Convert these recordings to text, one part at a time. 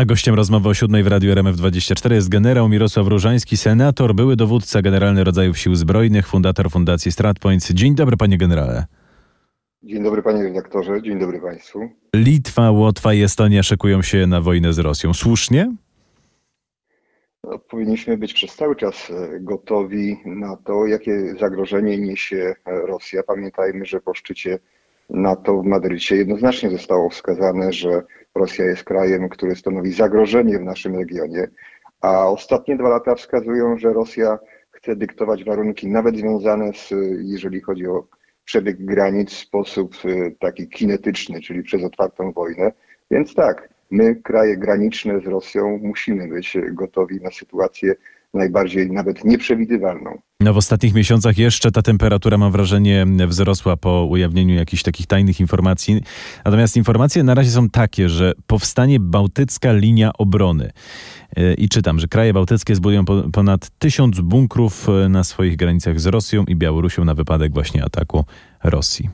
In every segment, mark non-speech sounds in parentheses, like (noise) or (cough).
A gościem rozmowy o siódmej w Radiu RMF24 jest generał Mirosław Różański, senator, były dowódca Generalny Rodzajów Sił Zbrojnych, fundator Fundacji StratPoints. Dzień dobry panie generale. Dzień dobry panie redaktorze, dzień dobry państwu. Litwa, Łotwa i Estonia szykują się na wojnę z Rosją. Słusznie? No, powinniśmy być przez cały czas e, gotowi na to, jakie zagrożenie niesie Rosja. Pamiętajmy, że po szczycie NATO w Madrycie jednoznacznie zostało wskazane, że Rosja jest krajem, który stanowi zagrożenie w naszym regionie, a ostatnie dwa lata wskazują, że Rosja chce dyktować warunki nawet związane z, jeżeli chodzi o przebieg granic w sposób e, taki kinetyczny, czyli przez otwartą wojnę. Więc tak, my, kraje graniczne z Rosją, musimy być gotowi na sytuację najbardziej nawet nieprzewidywalną. No w ostatnich miesiącach jeszcze ta temperatura, mam wrażenie, wzrosła po ujawnieniu jakichś takich tajnych informacji. Natomiast informacje na razie są takie, że powstanie bałtycka linia obrony. E, I czytam, że kraje bałtyckie zbudują ponad tysiąc bunkrów e, na swoich granicach z Rosją i Białorusią na wypadek właśnie ataku Rosji.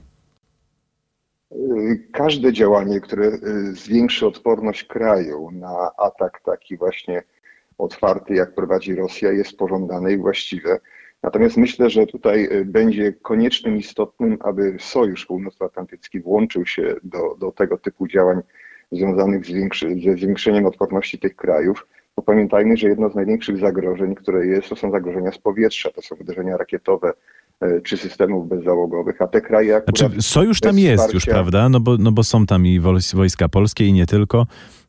Każde działanie, które e, zwiększy odporność kraju na atak taki właśnie otwarty, jak prowadzi Rosja, jest pożądane i właściwe. Natomiast myślę, że tutaj y, będzie koniecznym, istotnym, aby Sojusz Północnoatlantycki włączył się do, do tego typu działań związanych z większy, ze zwiększeniem odporności tych krajów. Bo pamiętajmy, że jedno z największych zagrożeń, które jest, to są zagrożenia z powietrza, to są uderzenia rakietowe, y, czy systemów bezzałogowych, a te kraje akurat... Znaczy, sojusz tam jest wsparcia... już, prawda? No bo, no bo są tam i wojska polskie i nie tylko.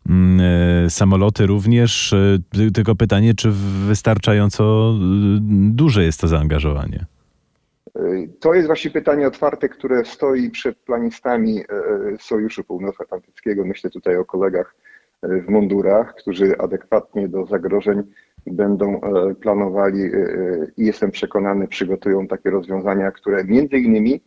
Mm, e, samoloty również. E, tylko pytanie, czy wystarczająco e, duże jest to zaangażowanie? To jest właśnie pytanie otwarte, które stoi przed planistami Sojuszu Północnoatlantyckiego. Myślę tutaj o kolegach w mundurach, którzy adekwatnie do zagrożeń będą planowali i jestem przekonany, przygotują takie rozwiązania, które między innymi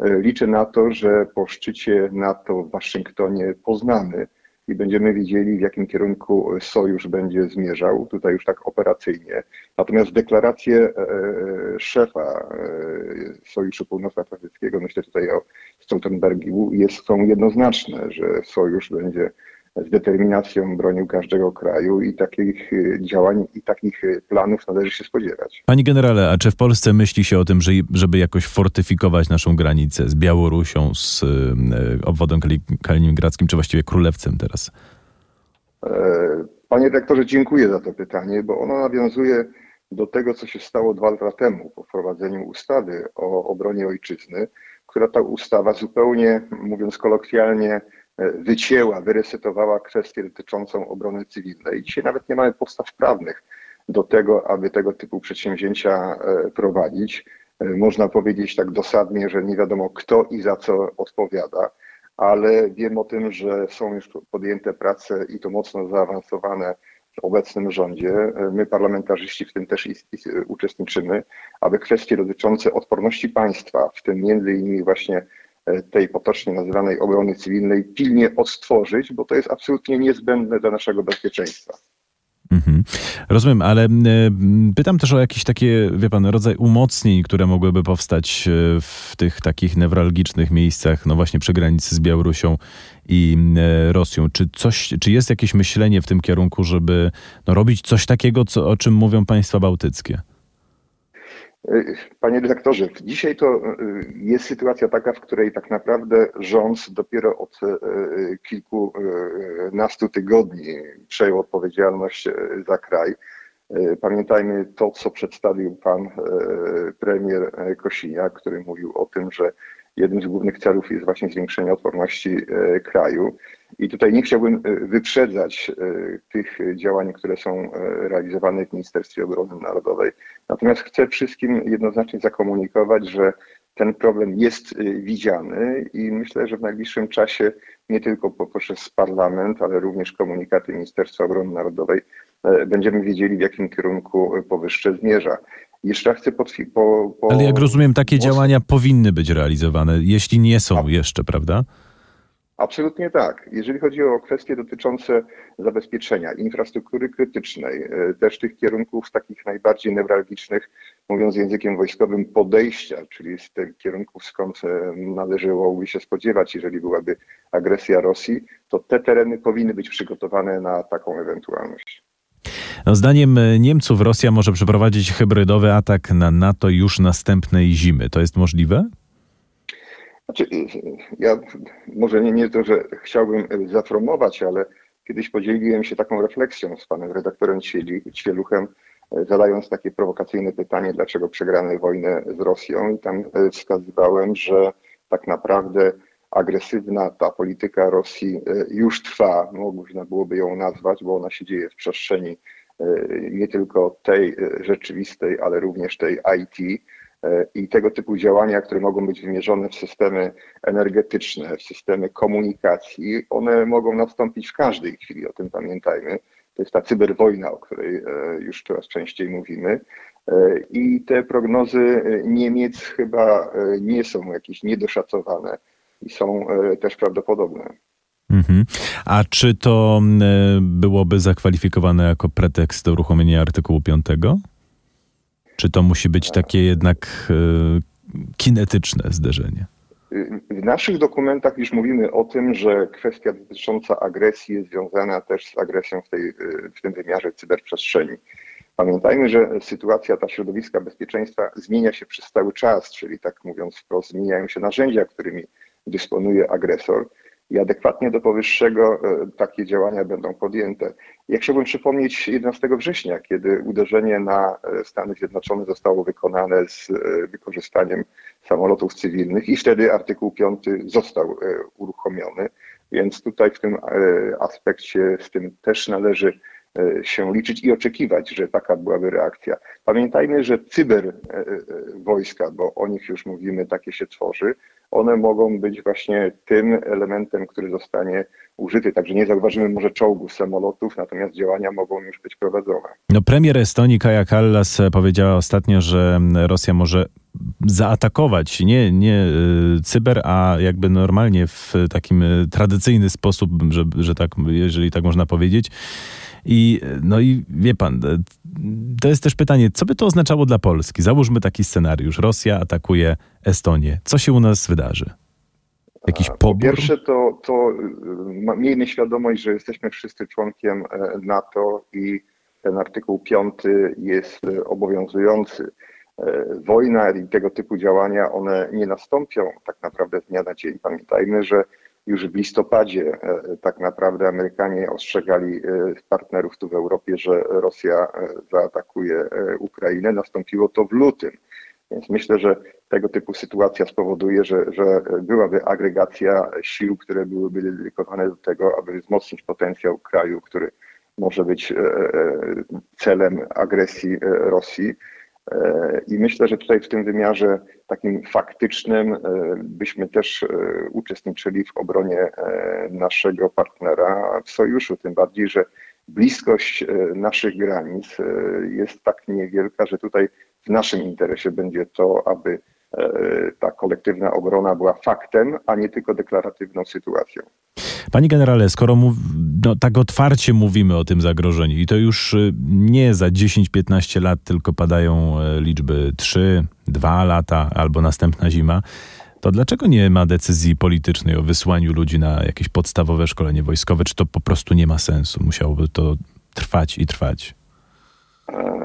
liczę na to, że po szczycie NATO w Waszyngtonie poznamy i będziemy wiedzieli, w jakim kierunku sojusz będzie zmierzał, tutaj już tak operacyjnie. Natomiast deklaracje e, e, szefa e, Sojuszu Północnoatlantyckiego, myślę tutaj o Stoltenbergu, są jednoznaczne, że sojusz będzie z determinacją bronił każdego kraju i takich y, działań i takich y, planów należy się spodziewać. Panie generale, a czy w Polsce myśli się o tym, żeby jakoś fortyfikować naszą granicę z Białorusią, z y, obwodem kaliningradzkim, czy właściwie Królewcem teraz? E, panie dyrektorze, dziękuję za to pytanie, bo ono nawiązuje do tego, co się stało dwa lata temu po wprowadzeniu ustawy o obronie ojczyzny, która ta ustawa zupełnie, mówiąc kolokwialnie, wycięła, wyresetowała kwestię dotyczącą obrony cywilnej. Dzisiaj nawet nie mamy podstaw prawnych do tego, aby tego typu przedsięwzięcia e, prowadzić. E, można powiedzieć tak dosadnie, że nie wiadomo kto i za co odpowiada, ale wiem o tym, że są już podjęte prace i to mocno zaawansowane w obecnym rządzie. E, my, parlamentarzyści, w tym też uczestniczymy, aby kwestie dotyczące odporności państwa, w tym między innymi właśnie tej potocznie nazywanej obrony cywilnej pilnie odtworzyć, bo to jest absolutnie niezbędne dla naszego bezpieczeństwa. Mhm. Rozumiem, ale pytam też o jakiś takie, wie pan, rodzaj umocnień, które mogłyby powstać e, w tych takich newralgicznych miejscach, no właśnie przy granicy z Białorusią i e, Rosją. Czy, coś, czy jest jakieś myślenie w tym kierunku, żeby no, robić coś takiego, co, o czym mówią państwa bałtyckie? Panie dyrektorze, dzisiaj to e, jest sytuacja taka, w której tak naprawdę rząd dopiero od e, kilkunastu tygodni przejął odpowiedzialność za kraj. Pamiętajmy to, co przedstawił pan premier Kosiniak, który mówił o tym, że jednym z głównych celów jest właśnie zwiększenie odporności kraju. I tutaj nie chciałbym wyprzedzać tych działań, które są realizowane w Ministerstwie Obrony Narodowej, Natomiast chcę wszystkim jednoznacznie zakomunikować, że ten problem jest widziany i myślę, że w najbliższym czasie nie tylko poprzez parlament, ale również komunikaty Ministerstwa Obrony Narodowej e, będziemy wiedzieli, w jakim kierunku powyższe zmierza. Jeszcze chcę potwierdzić. Po, po... Ale jak rozumiem, takie działania powinny być realizowane, jeśli nie są jeszcze, prawda? Absolutnie tak. Jeżeli chodzi o kwestie dotyczące zabezpieczenia infrastruktury krytycznej, e, też tych kierunków takich najbardziej newralgicznych, mówiąc językiem wojskowym, podejścia, czyli z tych kierunków, skąd e, należałoby się spodziewać, jeżeli byłaby agresja Rosji, to te tereny powinny być przygotowane na taką ewentualność. No, zdaniem e, Niemców Rosja może przeprowadzić hybrydowy atak na NATO już następnej zimy. To jest możliwe? Znaczy, ja może nie, nie to, że chciałbym zapromować, ale kiedyś podzieliłem się taką refleksją z panem redaktorem Ćwieluchem, zadając takie prowokacyjne pytanie, dlaczego przegramy wojnę z Rosją i tam e, wskazywałem, że tak naprawdę agresywna ta polityka Rosji e, już trwa, można byłoby ją nazwać, bo ona się dzieje w przestrzeni e, nie tylko tej rzeczywistej, ale również tej IT, i tego typu działania, które mogą być wymierzone w systemy energetyczne, w systemy komunikacji, one mogą nastąpić w każdej chwili, o tym pamiętajmy. To jest ta cyberwojna, o której e, już coraz częściej mówimy. E, I te prognozy Niemiec chyba e, nie są jakieś niedoszacowane i są też prawdopodobne. Mhm. A czy to byłoby zakwalifikowane jako pretekst do uruchomienia artykułu 5? Czy to musi być takie jednak e, kinetyczne zderzenie? W naszych dokumentach już mówimy o tym, że kwestia dotycząca agresji jest związana też z agresją w, tej, w tym wymiarze cyberprzestrzeni. Pamiętajmy, że sytuacja ta środowiska bezpieczeństwa zmienia się przez cały czas, czyli tak mówiąc wprost, zmieniają się narzędzia, którymi dysponuje agresor i adekwatnie do powyższego e, takie działania będą podjęte. Ja chciałbym przypomnieć 11 września, kiedy uderzenie na e, Stany Zjednoczone zostało wykonane z e, wykorzystaniem samolotów cywilnych i wtedy artykuł 5 został uruchomiony, więc tutaj w tym aspekcie z tym też należy się liczyć i oczekiwać, że taka byłaby reakcja. Pamiętajmy, że cyber wojska, bo o nich już mówimy, takie się tworzy, one mogą być właśnie tym elementem, który zostanie użyty. Także nie zauważymy może czołgów, samolotów, natomiast działania mogą już być prowadzone. No, premier Estonii Kaja Kallas powiedziała ostatnio, że Rosja może zaatakować nie, nie cyber, a jakby normalnie w takim tradycyjny sposób, że, że tak, jeżeli tak można powiedzieć. I, no i wie pan, to jest też pytanie, co by to oznaczało dla Polski? Załóżmy taki scenariusz. Rosja atakuje Estonię. Co się u nas wydarzy? Jakiś pobór? Po pierwsze, to, to miejmy świadomość, że jesteśmy wszyscy członkiem e, NATO i ten artykuł 5 jest e, obowiązujący. E, wojna i tego typu działania, one nie nastąpią tak naprawdę z dnia na dzień. Pamiętajmy, że już w listopadzie e, tak naprawdę Amerykanie ostrzegali e, partnerów tu w Europie, że Rosja e, zaatakuje Ukrainę. Nastąpiło to w lutym. Więc myślę, że tego typu sytuacja spowoduje, że, że byłaby agregacja sił, które byłyby dedykowane do tego, aby wzmocnić potencjał kraju, który może być celem agresji Rosji. I myślę, że tutaj w tym wymiarze takim faktycznym e, byśmy też e, uczestniczyli w obronie e, naszego partnera w sojuszu, tym bardziej, że bliskość naszych granic jest tak niewielka, że tutaj w naszym interesie będzie to, aby ta kolektywna obrona była faktem, a nie tylko deklaratywną sytuacją. Panie generale, skoro mów, no, tak otwarcie mówimy o tym zagrożeniu i to już y, nie za 10-15 lat, tylko padają e, liczby 3, 2 lata albo następna zima, to dlaczego nie ma decyzji politycznej o wysłaniu ludzi na jakieś podstawowe szkolenie wojskowe? Czy to po prostu nie ma sensu? Musiałoby to trwać i trwać. E,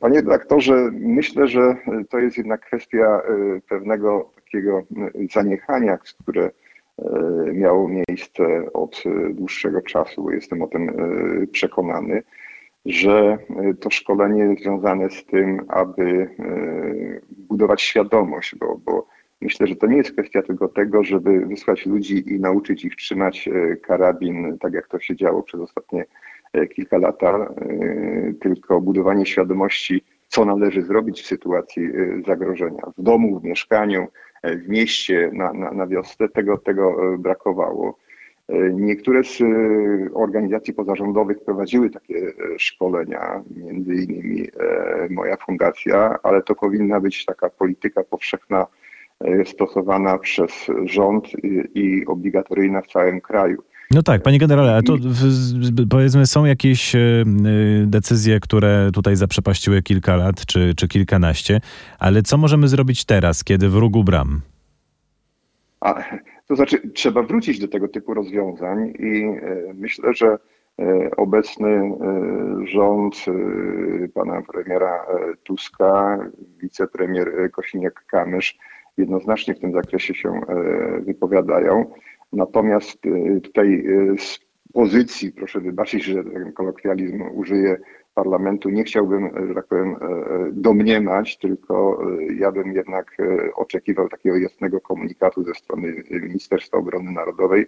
panie redaktorze, myślę, że to jest jednak kwestia e, pewnego takiego zaniechania, które miało miejsce od dłuższego czasu, jestem o tym e, przekonany, że to szkolenie związane z tym, aby e, budować świadomość, bo, bo myślę, że to nie jest kwestia tylko tego, żeby wysłać ludzi i nauczyć ich trzymać karabin, tak jak to się działo przez ostatnie kilka lat, tylko budowanie świadomości, co należy zrobić w sytuacji zagrożenia w domu, w mieszkaniu, w mieście, na, na, na wiosce, tego, tego e, brakowało. E, niektóre z e, organizacji pozarządowych prowadziły takie szkolenia, między innymi moja fundacja, ale to powinna być taka polityka powszechna stosowana przez rząd i obligatoryjna w całym kraju. No tak, panie generale, a to powiedzmy są jakieś decyzje, które tutaj zaprzepaściły kilka lat czy, czy kilkanaście, ale co możemy zrobić teraz, kiedy wróg bram? A, to znaczy, trzeba wrócić do tego typu rozwiązań i myślę, że E, obecny e, rząd e, pana premiera Tuska, wicepremier Kosiniak-Kamysz jednoznacznie w tym zakresie się wypowiadają. Natomiast tutaj z pozycji, proszę wybaczyć, że ten kolokwializm użyję parlamentu, nie chciałbym, że tak powiem, domniemać, tylko ja bym jednak oczekiwał takiego jasnego komunikatu ze strony Ministerstwa Obrony Narodowej,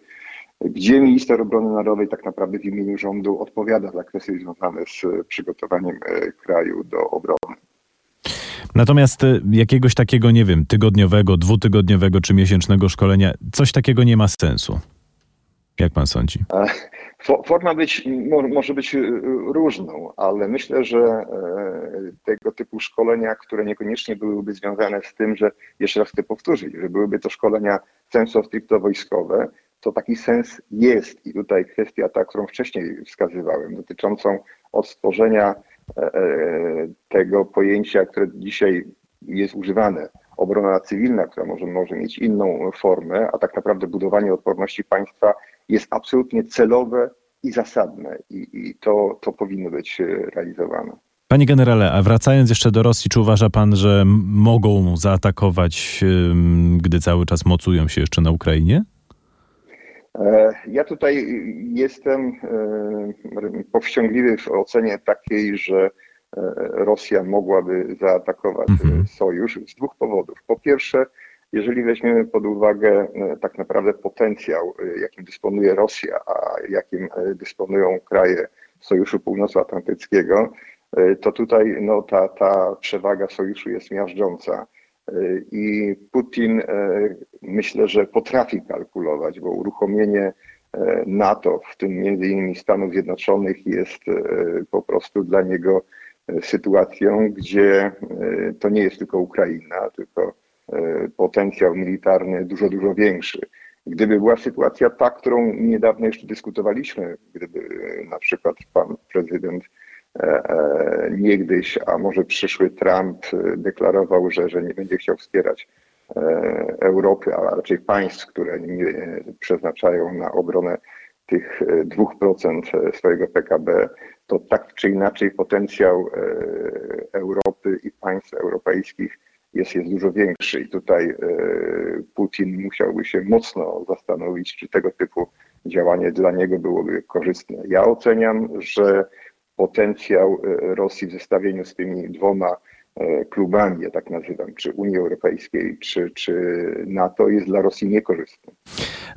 gdzie minister obrony narodowej tak naprawdę w imieniu rządu odpowiada za kwestie związane z przygotowaniem e, kraju do obrony. Natomiast e, jakiegoś takiego, nie wiem, tygodniowego, dwutygodniowego czy miesięcznego szkolenia, coś takiego nie ma sensu. Jak pan sądzi? E, forma być, może być różną, ale myślę, że tego typu szkolenia, które niekoniecznie byłyby związane z tym, że jeszcze raz chcę powtórzyć, że byłyby to szkolenia sensu wojskowe, to taki sens jest. I tutaj kwestia ta, którą wcześniej wskazywałem, dotyczącą odtworzenia e, e, tego pojęcia, które dzisiaj jest używane, obrona cywilna, która może, może mieć inną formę, a tak naprawdę budowanie odporności państwa jest absolutnie celowe i zasadne i, i to, to powinno być realizowane. Panie generale, a wracając jeszcze do Rosji, czy uważa pan, że mogą zaatakować, gdy cały czas mocują się jeszcze na Ukrainie? E, ja tutaj jestem e, powściągliwy w ocenie takiej, że e, Rosja mogłaby zaatakować mhm. sojusz z dwóch powodów. Po pierwsze, jeżeli weźmiemy pod uwagę tak naprawdę potencjał, jakim dysponuje Rosja, a jakim dysponują kraje Sojuszu Północnoatlantyckiego, to tutaj no, ta, ta przewaga sojuszu jest miażdżąca. I Putin e, myślę, że potrafi kalkulować, bo uruchomienie e, NATO, w tym między innymi Stanów Zjednoczonych, jest e, po prostu dla niego sytuacją, gdzie to nie jest tylko Ukraina, tylko potencjał militarny dużo, dużo większy. Gdyby była sytuacja ta, którą niedawno jeszcze dyskutowaliśmy, gdyby na przykład pan prezydent E, e, niegdyś, a może przyszły Trump e, deklarował, że, że nie będzie chciał wspierać Europy, a raczej państw, które nie przeznaczają na obronę tych 2% swojego PKB, to tak czy inaczej potencjał Europy i państw europejskich jest, jest dużo większy. I tutaj Putin musiałby się mocno zastanowić, czy tego typu działanie dla niego byłoby korzystne. Ja oceniam, że potencjał e, Rosji w zestawieniu z tymi dwoma e, klubami, ja tak nazywam, czy Unii Europejskiej, czy, czy NATO, jest dla Rosji niekorzystny.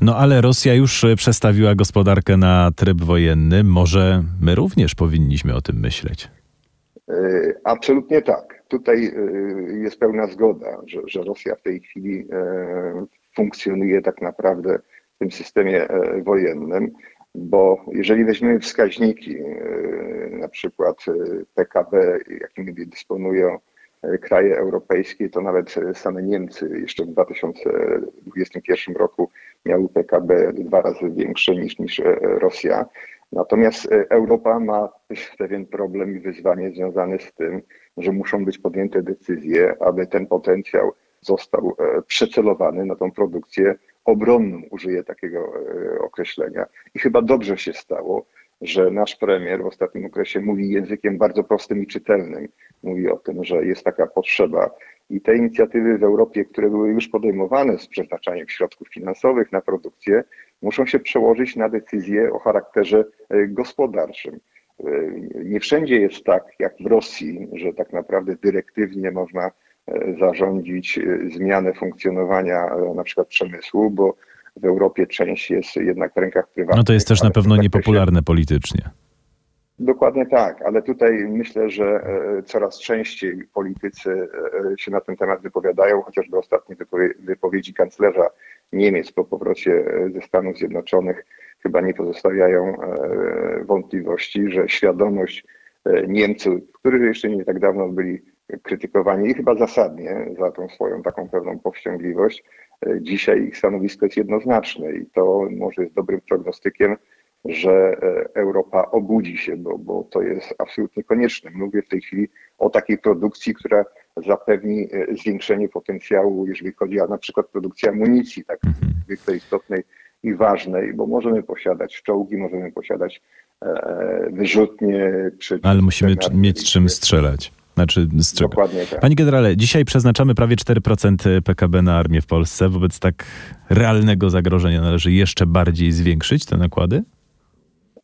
No ale Rosja już e, przestawiła gospodarkę na tryb wojenny. Może my również powinniśmy o tym myśleć? Absolutnie tak. Tutaj jest pełna zgoda, że, że Rosja w tej chwili funkcjonuje tak naprawdę w tym systemie wojennym bo jeżeli weźmiemy wskaźniki, e, na przykład e, PKB, jakimi dysponują e, kraje europejskie, to nawet same Niemcy jeszcze w 2021 roku miały PKB dwa razy większe niż, niż Rosja. Natomiast Europa ma pewien problem i wyzwanie związane z tym, że muszą być podjęte decyzje, aby ten potencjał został przecelowany na tą produkcję obronną, użyję takiego e, określenia. I chyba dobrze się stało, że nasz premier w ostatnim okresie mówi językiem bardzo prostym i czytelnym. Mówi o tym, że jest taka potrzeba. I te inicjatywy w Europie, które były już podejmowane z przeznaczaniem środków finansowych na produkcję, muszą się przełożyć na decyzje o charakterze e, gospodarczym. E, nie wszędzie jest tak jak w Rosji, że tak naprawdę dyrektywnie można E, zarządzić e, zmianę funkcjonowania e, na przykład przemysłu, bo w Europie część jest jednak w rękach prywatnych. No to jest też na pewno niepopularne politycznie. Dokładnie tak, ale tutaj myślę, że coraz częściej politycy się na ten temat wypowiadają, chociażby ostatnie wypowiedzi kanclerza Niemiec po powrocie ze Stanów Zjednoczonych chyba nie pozostawiają wątpliwości, że świadomość Niemców, którzy jeszcze nie tak dawno byli krytykowani i chyba zasadnie za tą swoją taką pewną powściągliwość. Dzisiaj ich stanowisko jest jednoznaczne i to może jest dobrym prognostykiem, że Europa obudzi się, bo, bo to jest absolutnie konieczne. Mówię w tej chwili o takiej produkcji, która zapewni zwiększenie potencjału, jeżeli chodzi o na przykład produkcję amunicji, tak niezwykle istotnej i ważnej, bo możemy posiadać czołgi, możemy posiadać e, wyrzutnie. Czy, Ale musimy mieć czym strzelać. Znaczy, Dokładnie tak. Panie generale, dzisiaj przeznaczamy prawie 4% PKB na armię w Polsce. Wobec tak realnego zagrożenia należy jeszcze bardziej zwiększyć te nakłady?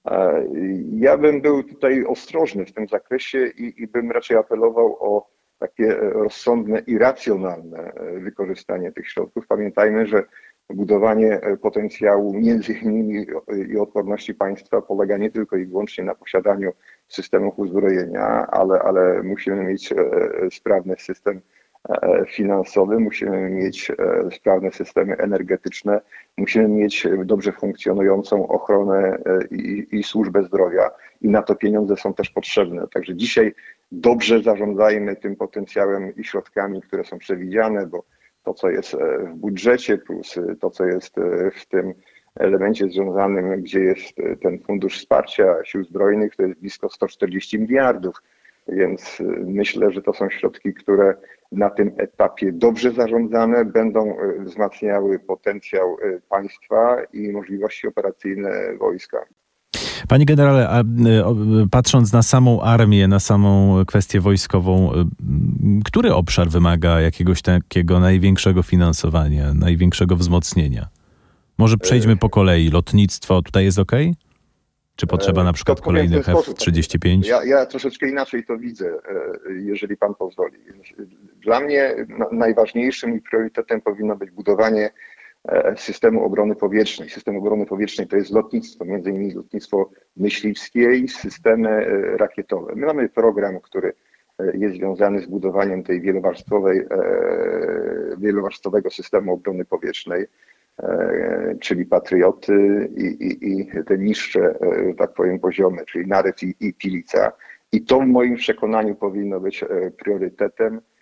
E, ja bym był tutaj ostrożny w tym zakresie i, i bym raczej apelował o takie rozsądne i racjonalne wykorzystanie tych środków. Pamiętajmy, że budowanie e, potencjału między innymi i odporności państwa polega nie tylko i wyłącznie na posiadaniu systemów uzbrojenia, ale, ale musimy mieć e, sprawny system e, finansowy, musimy mieć sprawne systemy energetyczne, musimy mieć dobrze funkcjonującą ochronę i, i służbę zdrowia i na to pieniądze są też potrzebne. Także dzisiaj dobrze zarządzajmy tym potencjałem i środkami, które są przewidziane, bo to, co jest e, w budżecie, plus e, to, co jest e, w tym elemencie związanym, gdzie jest ten fundusz wsparcia sił zbrojnych, to jest blisko 140 miliardów. Więc myślę, że to są środki, które na tym etapie dobrze zarządzane będą wzmacniały potencjał państwa i możliwości operacyjne wojska. Panie generale, a patrząc na samą armię, na samą kwestię wojskową, który obszar wymaga jakiegoś takiego największego finansowania, największego wzmocnienia? Może przejdźmy po kolei. Lotnictwo tutaj jest ok? Czy potrzeba na przykład kolejnych F-35? Ja, ja, troszeczkę inaczej to widzę, e, jeżeli pan pozwoli. Dla mnie najważniejszym i priorytetem powinno być budowanie E, systemu obrony powietrznej. System obrony powietrznej to jest lotnictwo, między innymi lotnictwo myśliwskie i systemy e, rakietowe. My mamy program, który e, jest związany z budowaniem tej wielowarstwowej, wielowarstwowego systemu obrony powietrznej, czyli Patrioty i, i, i te niższe, tak powiem, poziomy, czyli Narew i, i Pilica. I to w moim przekonaniu powinno być priorytetem E,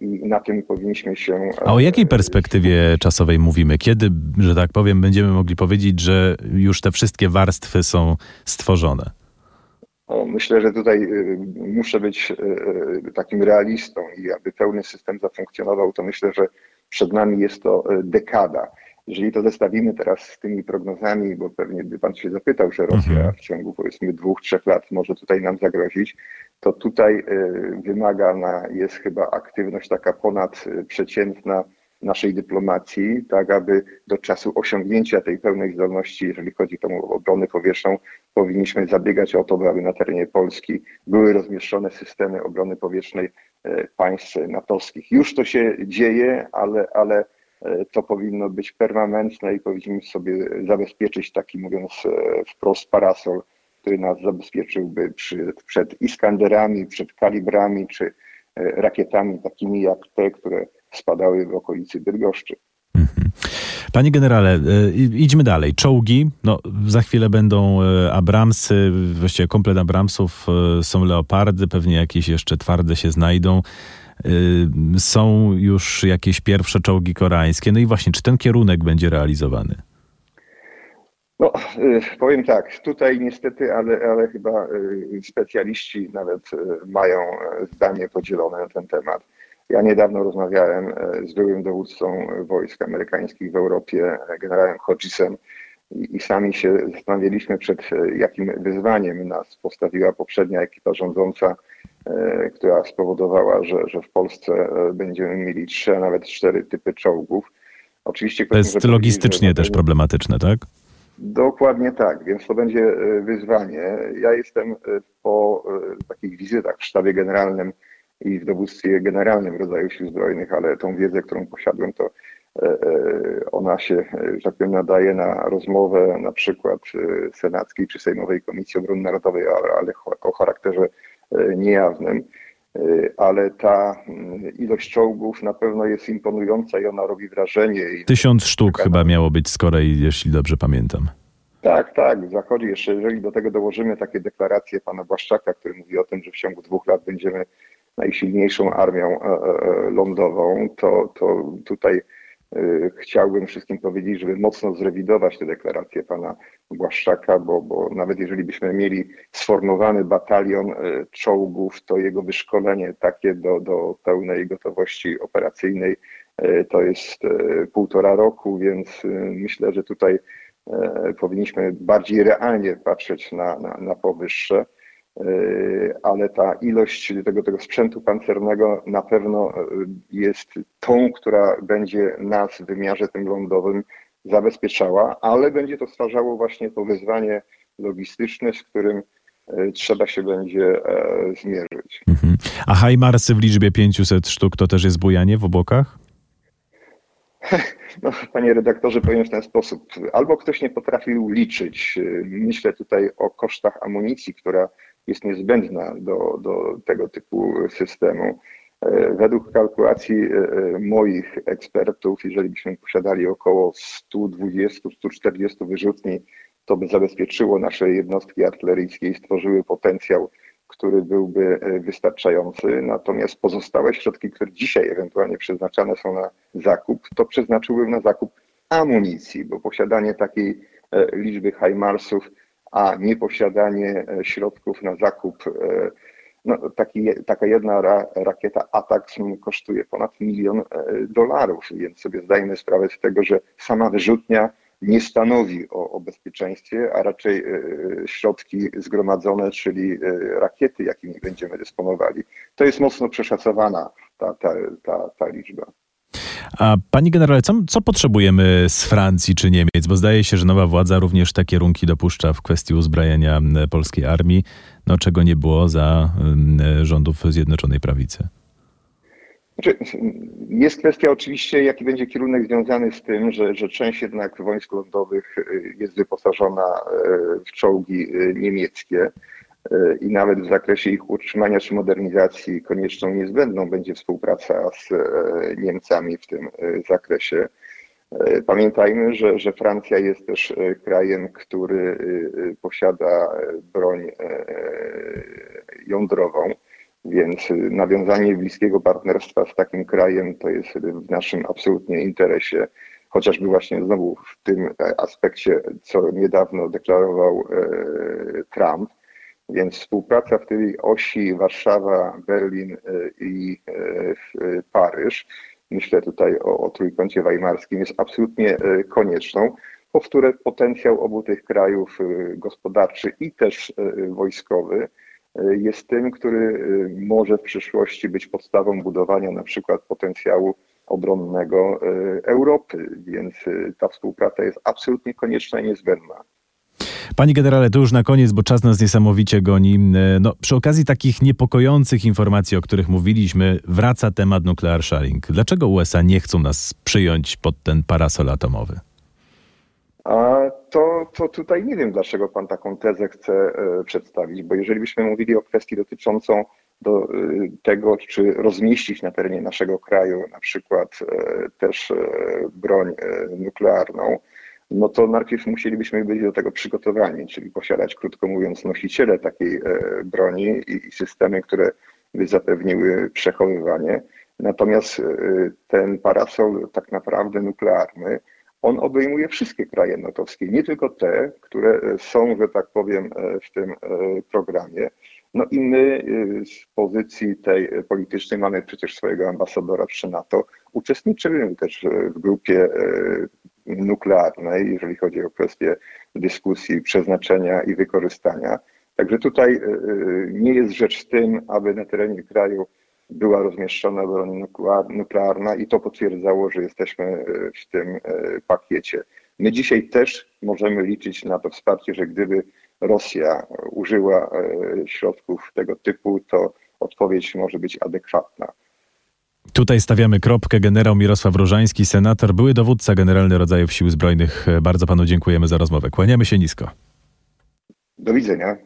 i na tym powinniśmy się. A o jakiej e, perspektywie czasowej mówimy? Kiedy, że tak powiem, będziemy mogli powiedzieć, że już te wszystkie warstwy są stworzone? O, myślę, że tutaj e, muszę być takim realistą i aby pełny system zafunkcjonował, to myślę, że przed nami jest to dekada. Jeżeli to zestawimy teraz z tymi prognozami, bo pewnie by pan się zapytał, że Rosja mhm. w ciągu powiedzmy dwóch, trzech lat może tutaj nam zagrozić, to tutaj y, wymagana jest chyba aktywność taka ponadprzeciętna naszej dyplomacji, tak aby do czasu osiągnięcia tej pełnej zdolności, jeżeli chodzi o obronę powietrzną, powinniśmy zabiegać o to, aby na terenie Polski były rozmieszczone systemy obrony powietrznej y, państw natowskich. Już to się dzieje, ale, ale to powinno być permanentne i powinniśmy sobie zabezpieczyć taki, mówiąc wprost, parasol który nas zabezpieczyłby przy, przed Iskanderami, przed kalibrami czy e, rakietami takimi jak te, które spadały w okolicy Bydgoszczy. Mhm. Panie generale, e, idźmy dalej. Czołgi, no za chwilę będą e, Abramsy, właściwie komplet Abramsów, są Leopardy, pewnie jakieś jeszcze twarde się znajdą. Są już jakieś pierwsze czołgi koreańskie. No i właśnie, czy ten kierunek będzie realizowany? No, y, powiem tak, tutaj niestety, ale, ale chyba y, specjaliści nawet y, mają zdanie podzielone na ten temat. Ja niedawno rozmawiałem z byłym dowódcą wojsk amerykańskich w Europie, generałem Hodgesem, i sami się zastanawialiśmy, przed jakim wyzwaniem nas postawiła poprzednia ekipa rządząca, która spowodowała, że, że w Polsce będziemy mieli trzy, a nawet cztery typy czołgów. Oczywiście to jest logistycznie też problematyczne, tak? Dokładnie tak, więc to będzie e, wyzwanie. Ja jestem e, po e, takich wizytach w sztabie generalnym i w dowództwie generalnym rodzaju sił zbrojnych, ale tą wiedzę, którą posiadłem, to ona się, że tak powiem, nadaje na rozmowę na przykład Senackiej czy Sejmowej Komisji Obrony Narodowej, ale o charakterze niejawnym. Ale ta mm, ilość czołgów na pewno jest imponująca i ona robi wrażenie. Tysiąc sztuk chyba miało być z Korei, jeśli dobrze pamiętam. Tak, tak, zachodzi jeszcze, jeżeli do tego dołożymy takie deklaracje pana Błaszczaka, który mówi o tym, że w ciągu dwóch lat będziemy najsilniejszą armią lądową, to, to tutaj chciałbym wszystkim powiedzieć, żeby mocno zrewidować te deklaracje pana Błaszczaka, bo, bo nawet jeżeli byśmy mieli sformowany batalion czołgów, to jego wyszkolenie takie do, do pełnej gotowości operacyjnej to jest półtora roku, więc myślę, że tutaj powinniśmy bardziej realnie patrzeć na, na, na powyższe, ale ta ilość tego, tego sprzętu pancernego na pewno e, jest tą, która będzie nas w wymiarze tym lądowym zabezpieczała, ale będzie to stwarzało właśnie to wyzwanie logistyczne, z którym trzeba się będzie zmierzyć. Mhm. A Hajmarsy w liczbie 500 sztuk to też jest bujanie w obokach? (laughs) No, panie redaktorze, powiem w ten sposób. Albo ktoś nie potrafił liczyć. Myślę tutaj o kosztach amunicji, która jest niezbędna do, do tego typu systemu. Według kalkulacji e, e, moich ekspertów, jeżeli byśmy posiadali około 120-140 wyrzutni, to by zabezpieczyło nasze jednostki artyleryjskie i stworzyły potencjał który byłby e, wystarczający. Natomiast pozostałe środki, które dzisiaj ewentualnie przeznaczane są na zakup, to przeznaczyłbym na zakup amunicji, bo posiadanie takiej e, liczby HIMARSów, a nieposiadanie e, środków na zakup, no, taki, taka jedna ra, rakieta ATAX kosztuje ponad milion dolarów, więc sobie zdajemy sprawę z tego, że sama wyrzutnia nie stanowi o, o bezpieczeństwie, a raczej e, środki zgromadzone, czyli e, rakiety, jakimi będziemy dysponowali. To jest mocno przeszacowana ta, ta, ta, ta liczba. A pani generale, co, co, potrzebujemy z Francji czy Niemiec? Bo zdaje się, że nowa władza również te kierunki dopuszcza w kwestii uzbrajania polskiej armii, no czego nie było za rządów Zjednoczonej Prawicy. Znaczy, jest kwestia oczywiście, jaki będzie kierunek związany z tym, że, że część jednak wojsk lądowych y, jest wyposażona y, w czołgi y, niemieckie i nawet w zakresie ich utrzymania czy modernizacji konieczną niezbędną będzie współpraca z Niemcami w tym zakresie. Pamiętajmy, że, że Francja jest też krajem, który posiada broń jądrową. Więc nawiązanie bliskiego partnerstwa z takim krajem to jest w naszym absolutnie interesie, chociażby właśnie znowu w tym aspekcie, co niedawno deklarował e, Trump. Więc współpraca w tej osi Warszawa, Berlin e, i e, Paryż, myślę tutaj o, o trójkącie weimarskim, jest absolutnie konieczną, po które potencjał obu tych krajów gospodarczy i też wojskowy jest tym, który y, może w przyszłości być podstawą budowania na przykład potencjału obronnego y, Europy, więc y, ta współpraca jest absolutnie konieczna i niezbędna. Panie generale, to już na koniec, bo czas nas niesamowicie goni. No, przy okazji takich niepokojących informacji, o których mówiliśmy, wraca temat nuclear sharing. Dlaczego USA nie chcą nas przyjąć pod ten parasol atomowy? A to, to tutaj nie wiem, dlaczego pan taką tezę chce e, przedstawić, bo jeżeli byśmy mówili o kwestii dotyczącą do e, tego, czy rozmieścić na terenie naszego kraju na przykład e, też broń nuklearną, no to najpierw musielibyśmy być do tego przygotowani, czyli posiadać, krótko mówiąc, nosiciele takiej broni i systemy, które by zapewniły przechowywanie. Natomiast ten parasol tak naprawdę nuklearny on obejmuje wszystkie kraje natowskie, nie tylko te, które e, są, że tak powiem, e, w tym e, programie. No i my z pozycji tej politycznej mamy przecież swojego ambasadora przy NATO. Uczestniczymy też w grupie nuklearnej, jeżeli chodzi o kwestie dyskusji, przeznaczenia i wykorzystania. Także tutaj nie jest rzecz w tym, aby na terenie kraju była rozmieszczona broń nuklearna i to potwierdzało, że jesteśmy e, w tym e, pakiecie. My dzisiaj też możemy liczyć na to wsparcie, że gdyby Rosja użyła e, środków tego typu, to odpowiedź może być adekwatna. Tutaj stawiamy kropkę. Generał Mirosław Różański, senator, były dowódca generalny rodzajów sił zbrojnych. Bardzo panu dziękujemy za rozmowę. Kłaniamy się nisko. Do widzenia.